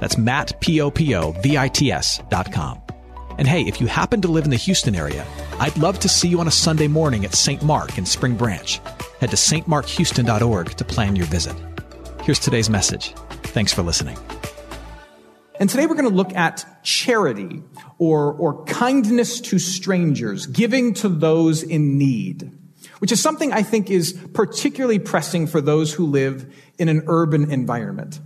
That's Matt, P-O-P-O-V-I-T-S dot com. And hey, if you happen to live in the Houston area, I'd love to see you on a Sunday morning at St. Mark in Spring Branch. Head to stmarkhouston.org to plan your visit. Here's today's message. Thanks for listening. And today we're going to look at charity or, or kindness to strangers, giving to those in need, which is something I think is particularly pressing for those who live in an urban environment.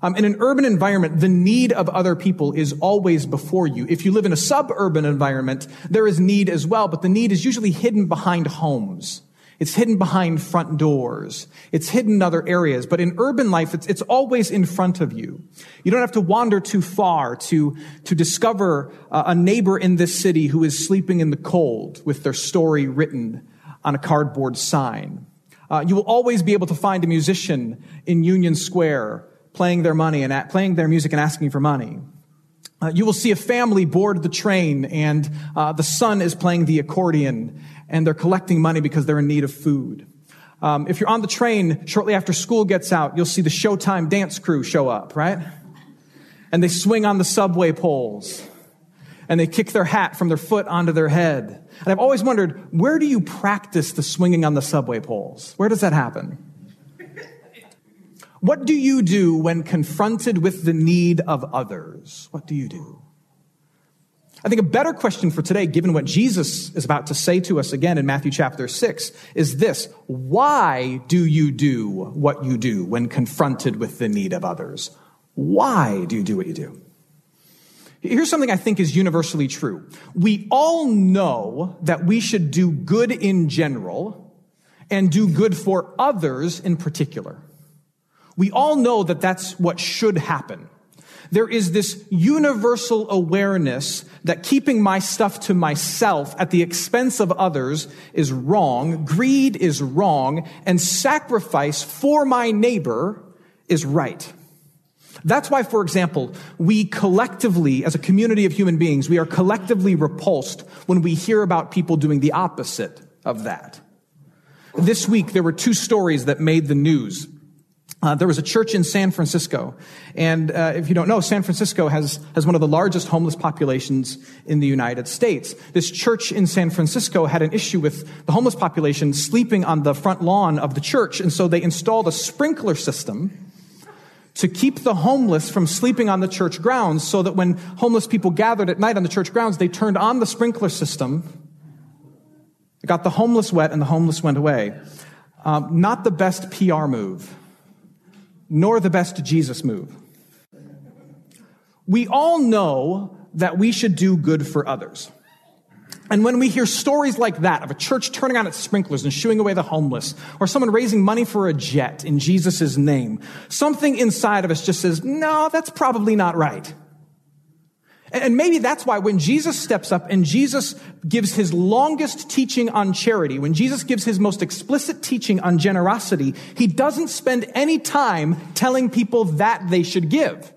Um, in an urban environment, the need of other people is always before you. If you live in a suburban environment, there is need as well, but the need is usually hidden behind homes. It's hidden behind front doors. It's hidden in other areas. But in urban life, it's, it's always in front of you. You don't have to wander too far to, to discover uh, a neighbor in this city who is sleeping in the cold with their story written on a cardboard sign. Uh, you will always be able to find a musician in Union Square playing their money and at, playing their music and asking for money. Uh, you will see a family board the train and uh, the son is playing the accordion and they're collecting money because they're in need of food. Um, if you're on the train shortly after school gets out, you'll see the Showtime dance crew show up, right? And they swing on the subway poles and they kick their hat from their foot onto their head. And I've always wondered, where do you practice the swinging on the subway poles? Where does that happen? What do you do when confronted with the need of others? What do you do? I think a better question for today, given what Jesus is about to say to us again in Matthew chapter 6, is this Why do you do what you do when confronted with the need of others? Why do you do what you do? Here's something I think is universally true. We all know that we should do good in general and do good for others in particular. We all know that that's what should happen. There is this universal awareness that keeping my stuff to myself at the expense of others is wrong, greed is wrong, and sacrifice for my neighbor is right. That's why, for example, we collectively, as a community of human beings, we are collectively repulsed when we hear about people doing the opposite of that. This week, there were two stories that made the news. Uh, there was a church in San Francisco, and uh, if you don't know, San Francisco has has one of the largest homeless populations in the United States. This church in San Francisco had an issue with the homeless population sleeping on the front lawn of the church, and so they installed a sprinkler system to keep the homeless from sleeping on the church grounds, so that when homeless people gathered at night on the church grounds, they turned on the sprinkler system. It got the homeless wet, and the homeless went away. Um, not the best PR move nor the best Jesus move. We all know that we should do good for others. And when we hear stories like that of a church turning on its sprinklers and shooing away the homeless, or someone raising money for a jet in Jesus' name, something inside of us just says, no, that's probably not right. And maybe that's why when Jesus steps up and Jesus gives his longest teaching on charity, when Jesus gives his most explicit teaching on generosity, he doesn't spend any time telling people that they should give.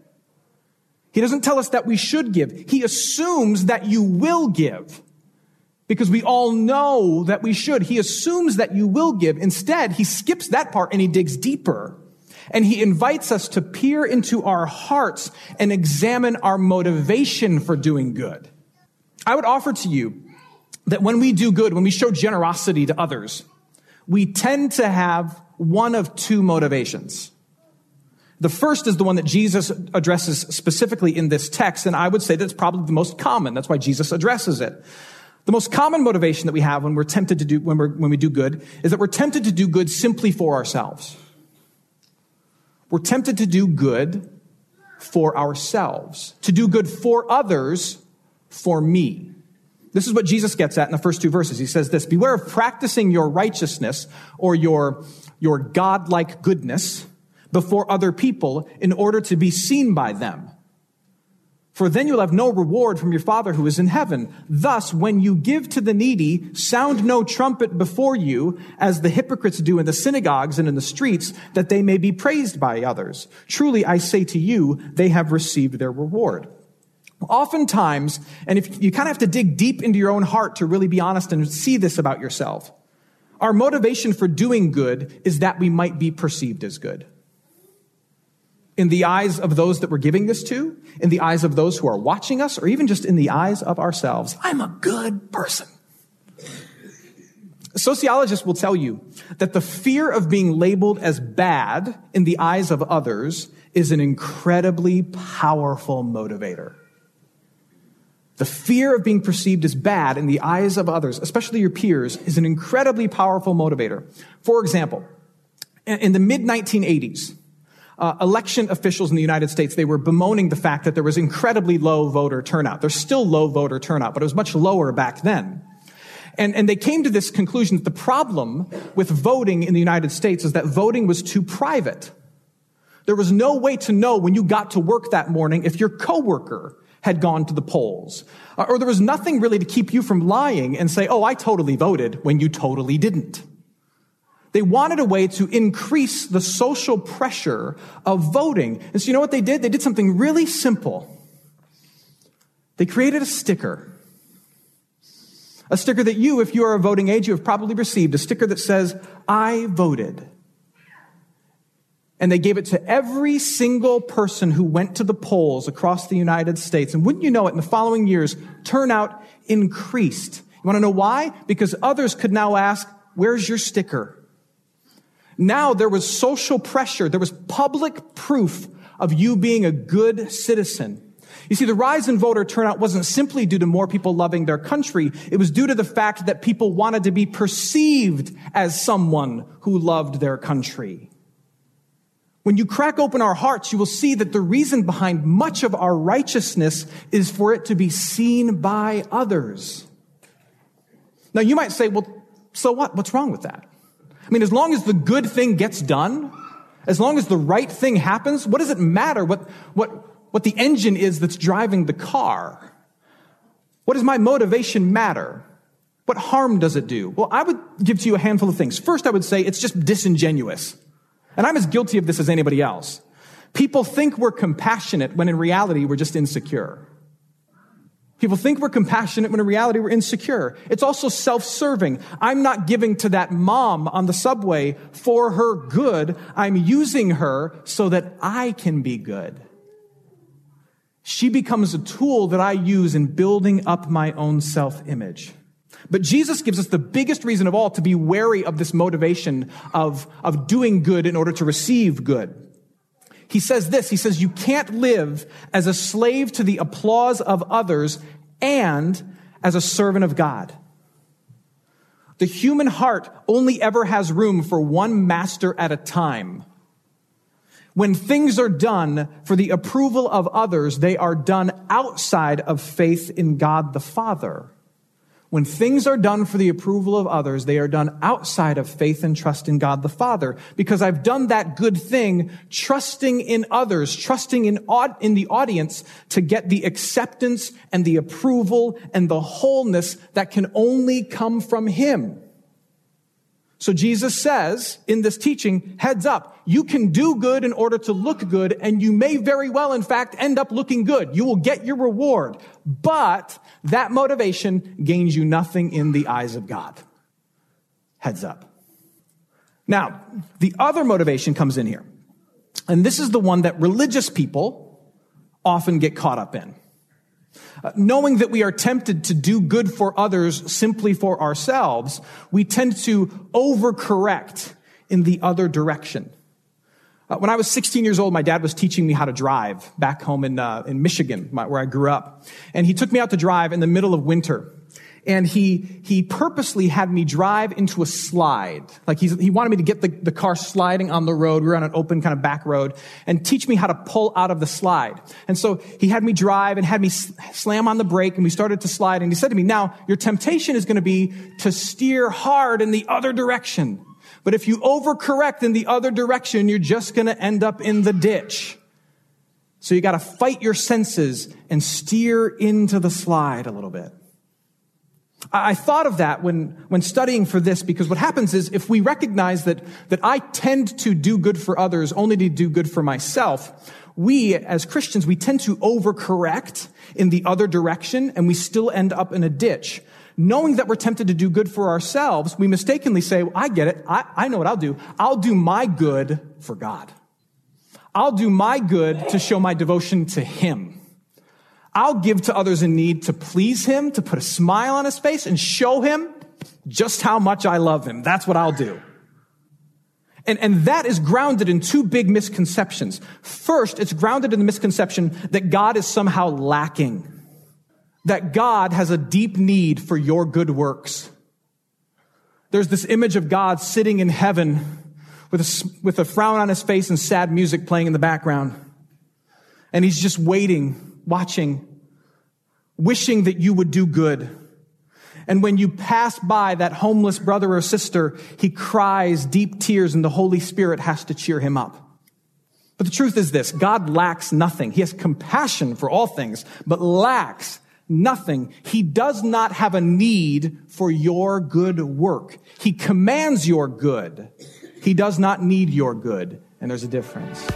He doesn't tell us that we should give. He assumes that you will give because we all know that we should. He assumes that you will give. Instead, he skips that part and he digs deeper. And he invites us to peer into our hearts and examine our motivation for doing good. I would offer to you that when we do good, when we show generosity to others, we tend to have one of two motivations. The first is the one that Jesus addresses specifically in this text, and I would say that's probably the most common. That's why Jesus addresses it. The most common motivation that we have when we're tempted to do, when, we're, when we do good, is that we're tempted to do good simply for ourselves. We're tempted to do good for ourselves, to do good for others for me. This is what Jesus gets at in the first two verses. He says this, beware of practicing your righteousness or your, your godlike goodness before other people in order to be seen by them. For then you'll have no reward from your Father who is in heaven. Thus, when you give to the needy, sound no trumpet before you, as the hypocrites do in the synagogues and in the streets, that they may be praised by others. Truly, I say to you, they have received their reward. Oftentimes, and if you kind of have to dig deep into your own heart to really be honest and see this about yourself, our motivation for doing good is that we might be perceived as good in the eyes of those that we're giving this to, in the eyes of those who are watching us, or even just in the eyes of ourselves. I'm a good person. Sociologists will tell you that the fear of being labeled as bad in the eyes of others is an incredibly powerful motivator. The fear of being perceived as bad in the eyes of others, especially your peers, is an incredibly powerful motivator. For example, in the mid 1980s, uh, election officials in the United States, they were bemoaning the fact that there was incredibly low voter turnout. There's still low voter turnout, but it was much lower back then. And, and they came to this conclusion that the problem with voting in the United States is that voting was too private. There was no way to know when you got to work that morning if your coworker had gone to the polls. Uh, or there was nothing really to keep you from lying and say, oh, I totally voted when you totally didn't. They wanted a way to increase the social pressure of voting. And so you know what they did? They did something really simple. They created a sticker. A sticker that you, if you are a voting age, you have probably received. A sticker that says, I voted. And they gave it to every single person who went to the polls across the United States. And wouldn't you know it, in the following years, turnout increased. You want to know why? Because others could now ask, Where's your sticker? Now there was social pressure. There was public proof of you being a good citizen. You see, the rise in voter turnout wasn't simply due to more people loving their country. It was due to the fact that people wanted to be perceived as someone who loved their country. When you crack open our hearts, you will see that the reason behind much of our righteousness is for it to be seen by others. Now you might say, well, so what? What's wrong with that? I mean, as long as the good thing gets done, as long as the right thing happens, what does it matter what, what, what the engine is that's driving the car? What does my motivation matter? What harm does it do? Well, I would give to you a handful of things. First, I would say it's just disingenuous. And I'm as guilty of this as anybody else. People think we're compassionate when in reality we're just insecure. People think we're compassionate when in reality we're insecure. It's also self-serving. I'm not giving to that mom on the subway for her good. I'm using her so that I can be good. She becomes a tool that I use in building up my own self-image. But Jesus gives us the biggest reason of all to be wary of this motivation of, of doing good in order to receive good. He says this, he says, you can't live as a slave to the applause of others and as a servant of God. The human heart only ever has room for one master at a time. When things are done for the approval of others, they are done outside of faith in God the Father. When things are done for the approval of others, they are done outside of faith and trust in God the Father. Because I've done that good thing, trusting in others, trusting in, in the audience to get the acceptance and the approval and the wholeness that can only come from Him. So Jesus says in this teaching, heads up, you can do good in order to look good, and you may very well, in fact, end up looking good. You will get your reward. But that motivation gains you nothing in the eyes of God. Heads up. Now, the other motivation comes in here. And this is the one that religious people often get caught up in. Uh, knowing that we are tempted to do good for others simply for ourselves, we tend to overcorrect in the other direction. Uh, when I was 16 years old, my dad was teaching me how to drive back home in, uh, in Michigan, my, where I grew up. And he took me out to drive in the middle of winter and he he purposely had me drive into a slide. Like he's, he wanted me to get the, the car sliding on the road. We were on an open kind of back road and teach me how to pull out of the slide. And so he had me drive and had me slam on the brake and we started to slide. And he said to me, now your temptation is going to be to steer hard in the other direction. But if you overcorrect in the other direction, you're just going to end up in the ditch. So you got to fight your senses and steer into the slide a little bit. I thought of that when, when studying for this because what happens is if we recognize that, that I tend to do good for others only to do good for myself, we as Christians, we tend to overcorrect in the other direction and we still end up in a ditch. Knowing that we're tempted to do good for ourselves, we mistakenly say, well, I get it. I, I know what I'll do. I'll do my good for God. I'll do my good to show my devotion to Him. I'll give to others in need to please Him, to put a smile on His face and show Him just how much I love Him. That's what I'll do. And, and that is grounded in two big misconceptions. First, it's grounded in the misconception that God is somehow lacking. That God has a deep need for your good works. There's this image of God sitting in heaven with a, with a frown on his face and sad music playing in the background. And he's just waiting, watching, wishing that you would do good. And when you pass by that homeless brother or sister, he cries deep tears and the Holy Spirit has to cheer him up. But the truth is this, God lacks nothing. He has compassion for all things, but lacks nothing. He does not have a need for your good work. He commands your good. He does not need your good. And there's a difference.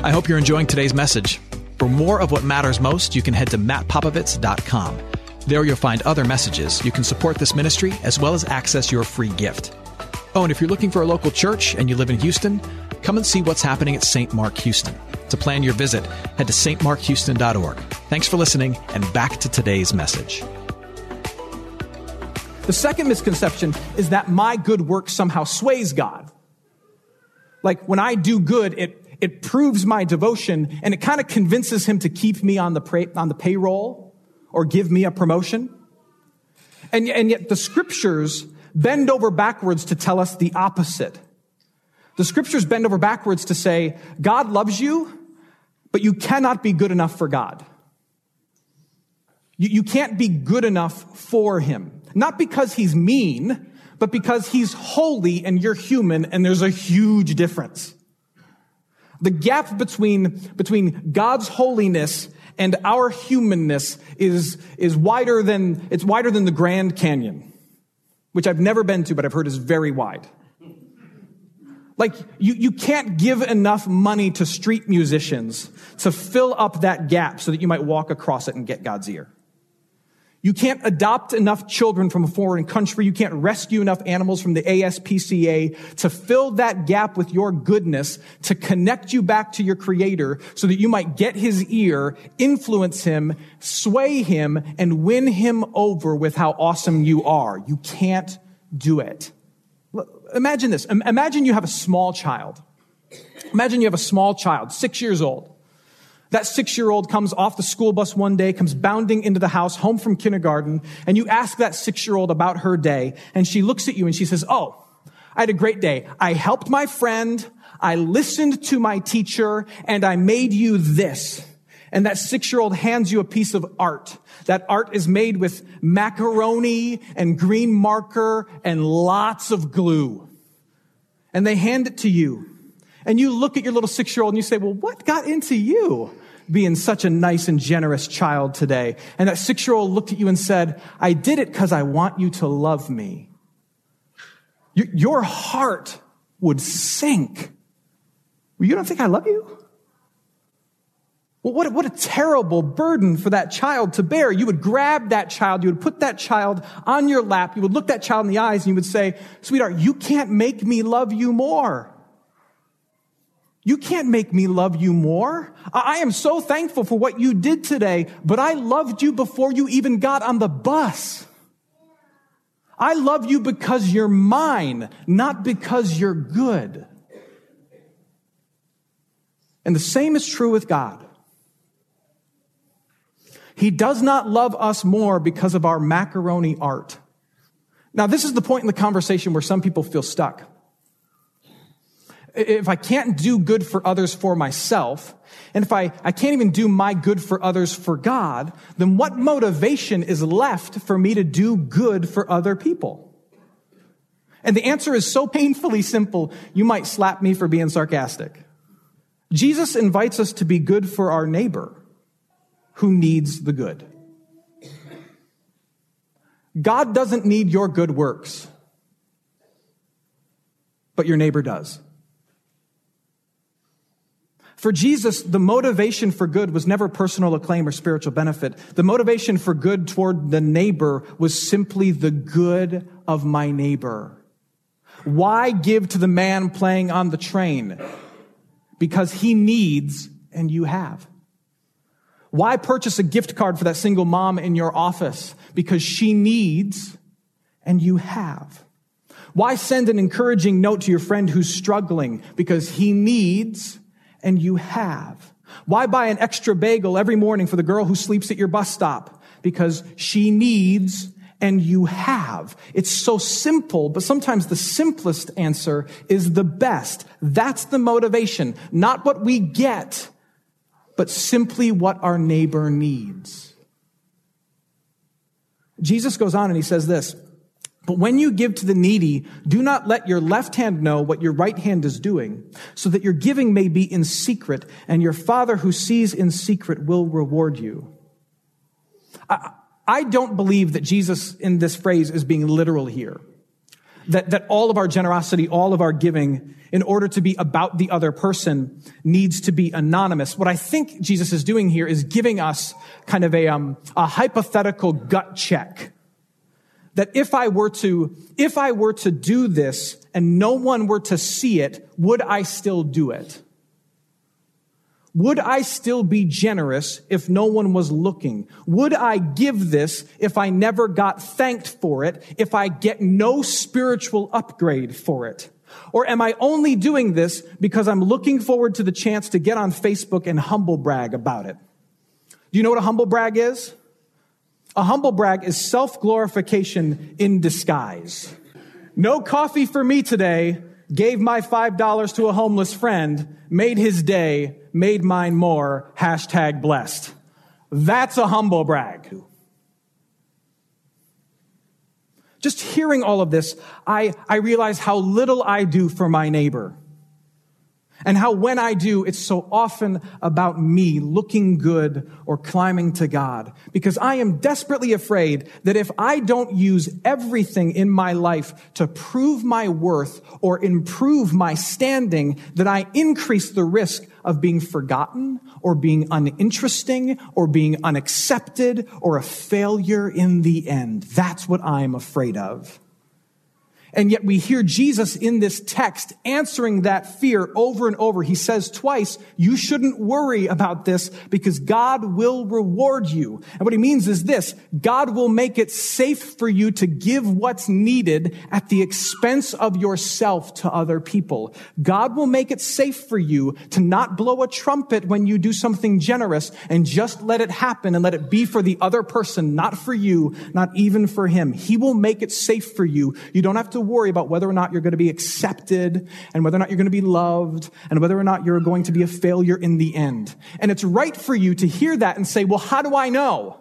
I hope you're enjoying today's message. For more of what matters most, you can head to mattpopovits.com. There you'll find other messages. You can support this ministry as well as access your free gift. Oh, and if you're looking for a local church and you live in Houston, come and see what's happening at St. Mark Houston. To plan your visit, head to stmarkhouston.org. Thanks for listening, and back to today's message. The second misconception is that my good work somehow sways God. Like when I do good, it, it proves my devotion and it kind of convinces him to keep me on the, on the payroll or give me a promotion. And, and yet the scriptures bend over backwards to tell us the opposite. The scriptures bend over backwards to say, God loves you, but you cannot be good enough for God. You, you can't be good enough for him. Not because he's mean, but because he's holy and you're human and there's a huge difference. The gap between, between God's holiness and our humanness is, is wider than, it's wider than the Grand Canyon, which I've never been to, but I've heard is very wide. Like, you, you can't give enough money to street musicians to fill up that gap so that you might walk across it and get God's ear. You can't adopt enough children from a foreign country. You can't rescue enough animals from the ASPCA to fill that gap with your goodness to connect you back to your creator so that you might get his ear, influence him, sway him, and win him over with how awesome you are. You can't do it. Imagine this. Imagine you have a small child. Imagine you have a small child, six years old. That six year old comes off the school bus one day, comes bounding into the house, home from kindergarten, and you ask that six year old about her day, and she looks at you and she says, Oh, I had a great day. I helped my friend, I listened to my teacher, and I made you this. And that six year old hands you a piece of art. That art is made with macaroni and green marker and lots of glue. And they hand it to you. And you look at your little six year old and you say, well, what got into you being such a nice and generous child today? And that six year old looked at you and said, I did it because I want you to love me. Your heart would sink. You don't think I love you? Well, what, what a terrible burden for that child to bear. You would grab that child, you would put that child on your lap, you would look that child in the eyes, and you would say, Sweetheart, you can't make me love you more. You can't make me love you more. I am so thankful for what you did today, but I loved you before you even got on the bus. I love you because you're mine, not because you're good. And the same is true with God. He does not love us more because of our macaroni art. Now, this is the point in the conversation where some people feel stuck if I can't do good for others for myself, and if I, I can't even do my good for others for God, then what motivation is left for me to do good for other people? And the answer is so painfully simple, you might slap me for being sarcastic. Jesus invites us to be good for our neighbor who needs the good. God doesn't need your good works, but your neighbor does. For Jesus, the motivation for good was never personal acclaim or spiritual benefit. The motivation for good toward the neighbor was simply the good of my neighbor. Why give to the man playing on the train? Because he needs and you have. Why purchase a gift card for that single mom in your office? Because she needs and you have. Why send an encouraging note to your friend who's struggling? Because he needs and you have. Why buy an extra bagel every morning for the girl who sleeps at your bus stop? Because she needs and you have. It's so simple, but sometimes the simplest answer is the best. That's the motivation. Not what we get, but simply what our neighbor needs. Jesus goes on and he says this, but when you give to the needy, do not let your left hand know what your right hand is doing, so that your giving may be in secret, and your Father who sees in secret will reward you. I, I don't believe that Jesus in this phrase is being literal here. That, that all of our generosity, all of our giving, in order to be about the other person, needs to be anonymous. What I think Jesus is doing here is giving us kind of a, um, a hypothetical gut check that if I were to, if I were to do this and no one were to see it, would I still do it? Would I still be generous if no one was looking? Would I give this if I never got thanked for it, if I get no spiritual upgrade for it? Or am I only doing this because I'm looking forward to the chance to get on Facebook and humble brag about it? Do you know what a humble brag is? A humble brag is self glorification in disguise. No coffee for me today, gave my $5 to a homeless friend, made his day, made mine more, hashtag blessed. That's a humble brag. Just hearing all of this, I, I realize how little I do for my neighbor. And how when I do, it's so often about me looking good or climbing to God. Because I am desperately afraid that if I don't use everything in my life to prove my worth or improve my standing, that I increase the risk of being forgotten or being uninteresting or being unaccepted or a failure in the end. That's what I'm afraid of. And yet we hear Jesus in this text answering that fear over and over. He says twice, you shouldn't worry about this because God will reward you. And what he means is this, God will make it safe for you to give what's needed at the expense of yourself to other people. God will make it safe for you to not blow a trumpet when you do something generous and just let it happen and let it be for the other person, not for you, not even for him. He will make it safe for you. You don't have to worry about whether or not you're going to be accepted and whether or not you're going to be loved and whether or not you're going to be a failure in the end. And it's right for you to hear that and say, well, how do I know?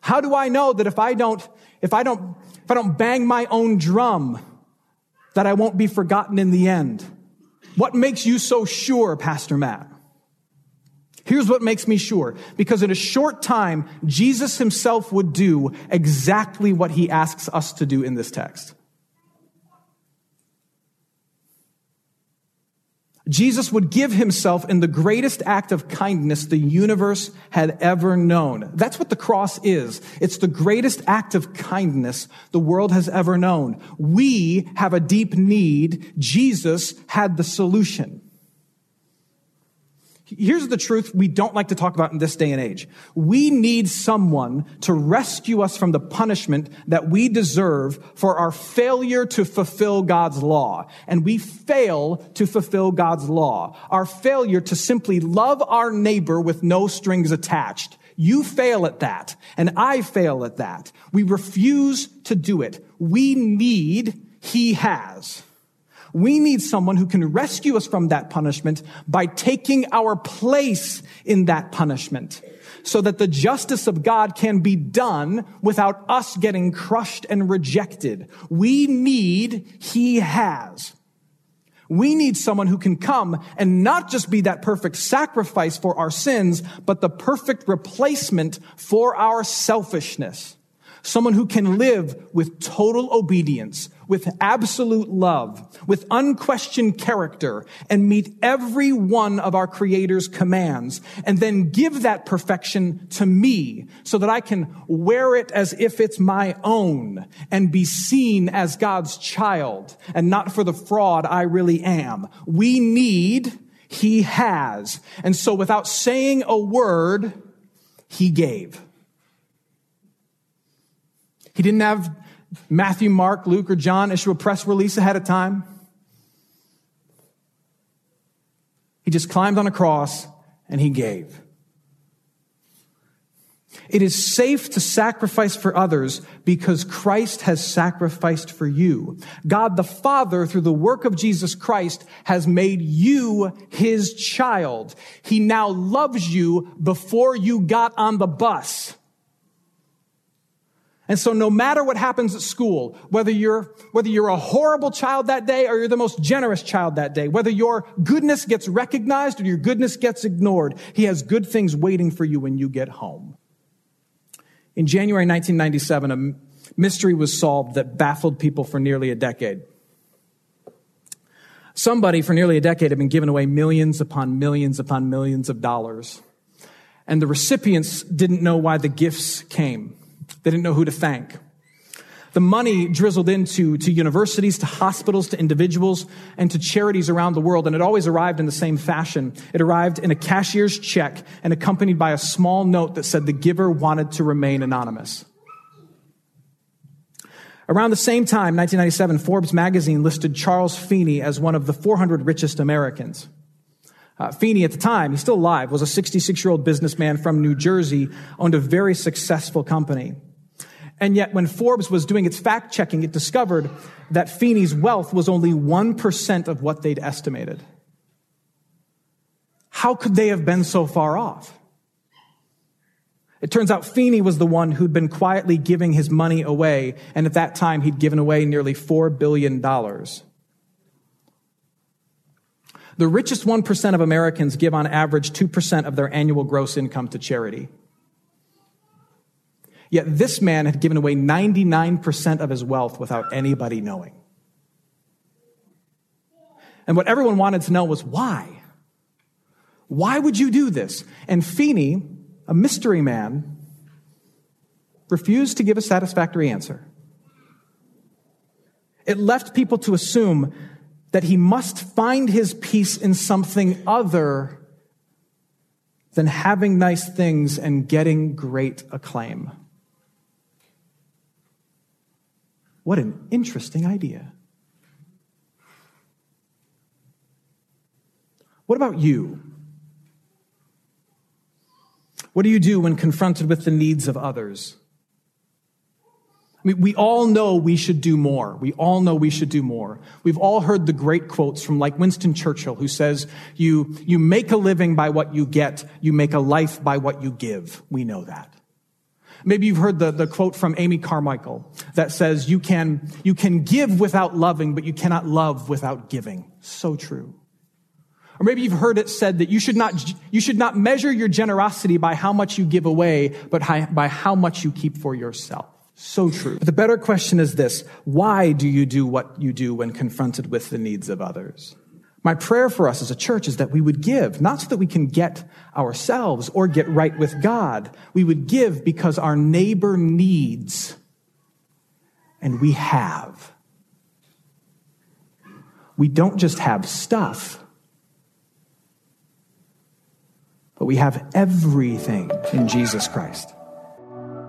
How do I know that if I don't, if I don't, if I don't bang my own drum, that I won't be forgotten in the end? What makes you so sure, Pastor Matt? Here's what makes me sure. Because in a short time, Jesus himself would do exactly what he asks us to do in this text. Jesus would give himself in the greatest act of kindness the universe had ever known. That's what the cross is. It's the greatest act of kindness the world has ever known. We have a deep need. Jesus had the solution. Here's the truth we don't like to talk about in this day and age. We need someone to rescue us from the punishment that we deserve for our failure to fulfill God's law. And we fail to fulfill God's law. Our failure to simply love our neighbor with no strings attached. You fail at that, and I fail at that. We refuse to do it. We need, He has. We need someone who can rescue us from that punishment by taking our place in that punishment so that the justice of God can be done without us getting crushed and rejected. We need, He has. We need someone who can come and not just be that perfect sacrifice for our sins, but the perfect replacement for our selfishness. Someone who can live with total obedience, with absolute love, with unquestioned character, and meet every one of our Creator's commands, and then give that perfection to me so that I can wear it as if it's my own and be seen as God's child and not for the fraud I really am. We need, He has. And so without saying a word, He gave. He didn't have Matthew, Mark, Luke, or John issue a press release ahead of time. He just climbed on a cross and he gave. It is safe to sacrifice for others because Christ has sacrificed for you. God the Father, through the work of Jesus Christ, has made you his child. He now loves you before you got on the bus. And so no matter what happens at school, whether you're, whether you're a horrible child that day or you're the most generous child that day, whether your goodness gets recognized or your goodness gets ignored, he has good things waiting for you when you get home. In January 1997, a mystery was solved that baffled people for nearly a decade. Somebody for nearly a decade had been giving away millions upon millions upon millions of dollars. And the recipients didn't know why the gifts came. They didn't know who to thank. The money drizzled into to universities, to hospitals, to individuals, and to charities around the world, and it always arrived in the same fashion. It arrived in a cashier's check and accompanied by a small note that said the giver wanted to remain anonymous. Around the same time, 1997, Forbes magazine listed Charles Feeney as one of the 400 richest Americans. Uh, Feeney at the time, he's still alive, was a 66 year old businessman from New Jersey, owned a very successful company. And yet, when Forbes was doing its fact checking, it discovered that Feeney's wealth was only 1% of what they'd estimated. How could they have been so far off? It turns out Feeney was the one who'd been quietly giving his money away, and at that time he'd given away nearly $4 billion. The richest 1% of Americans give on average 2% of their annual gross income to charity. Yet this man had given away 99% of his wealth without anybody knowing. And what everyone wanted to know was why? Why would you do this? And Feeney, a mystery man, refused to give a satisfactory answer. It left people to assume that he must find his peace in something other than having nice things and getting great acclaim. What an interesting idea. What about you? What do you do when confronted with the needs of others? We all know we should do more. We all know we should do more. We've all heard the great quotes from like Winston Churchill who says, you, you make a living by what you get. You make a life by what you give. We know that. Maybe you've heard the, the quote from Amy Carmichael that says, you can, you can give without loving, but you cannot love without giving. So true. Or maybe you've heard it said that you should not, you should not measure your generosity by how much you give away, but by how much you keep for yourself. So true. But the better question is this. Why do you do what you do when confronted with the needs of others? My prayer for us as a church is that we would give, not so that we can get ourselves or get right with God. We would give because our neighbor needs, and we have. We don't just have stuff, but we have everything in Jesus Christ.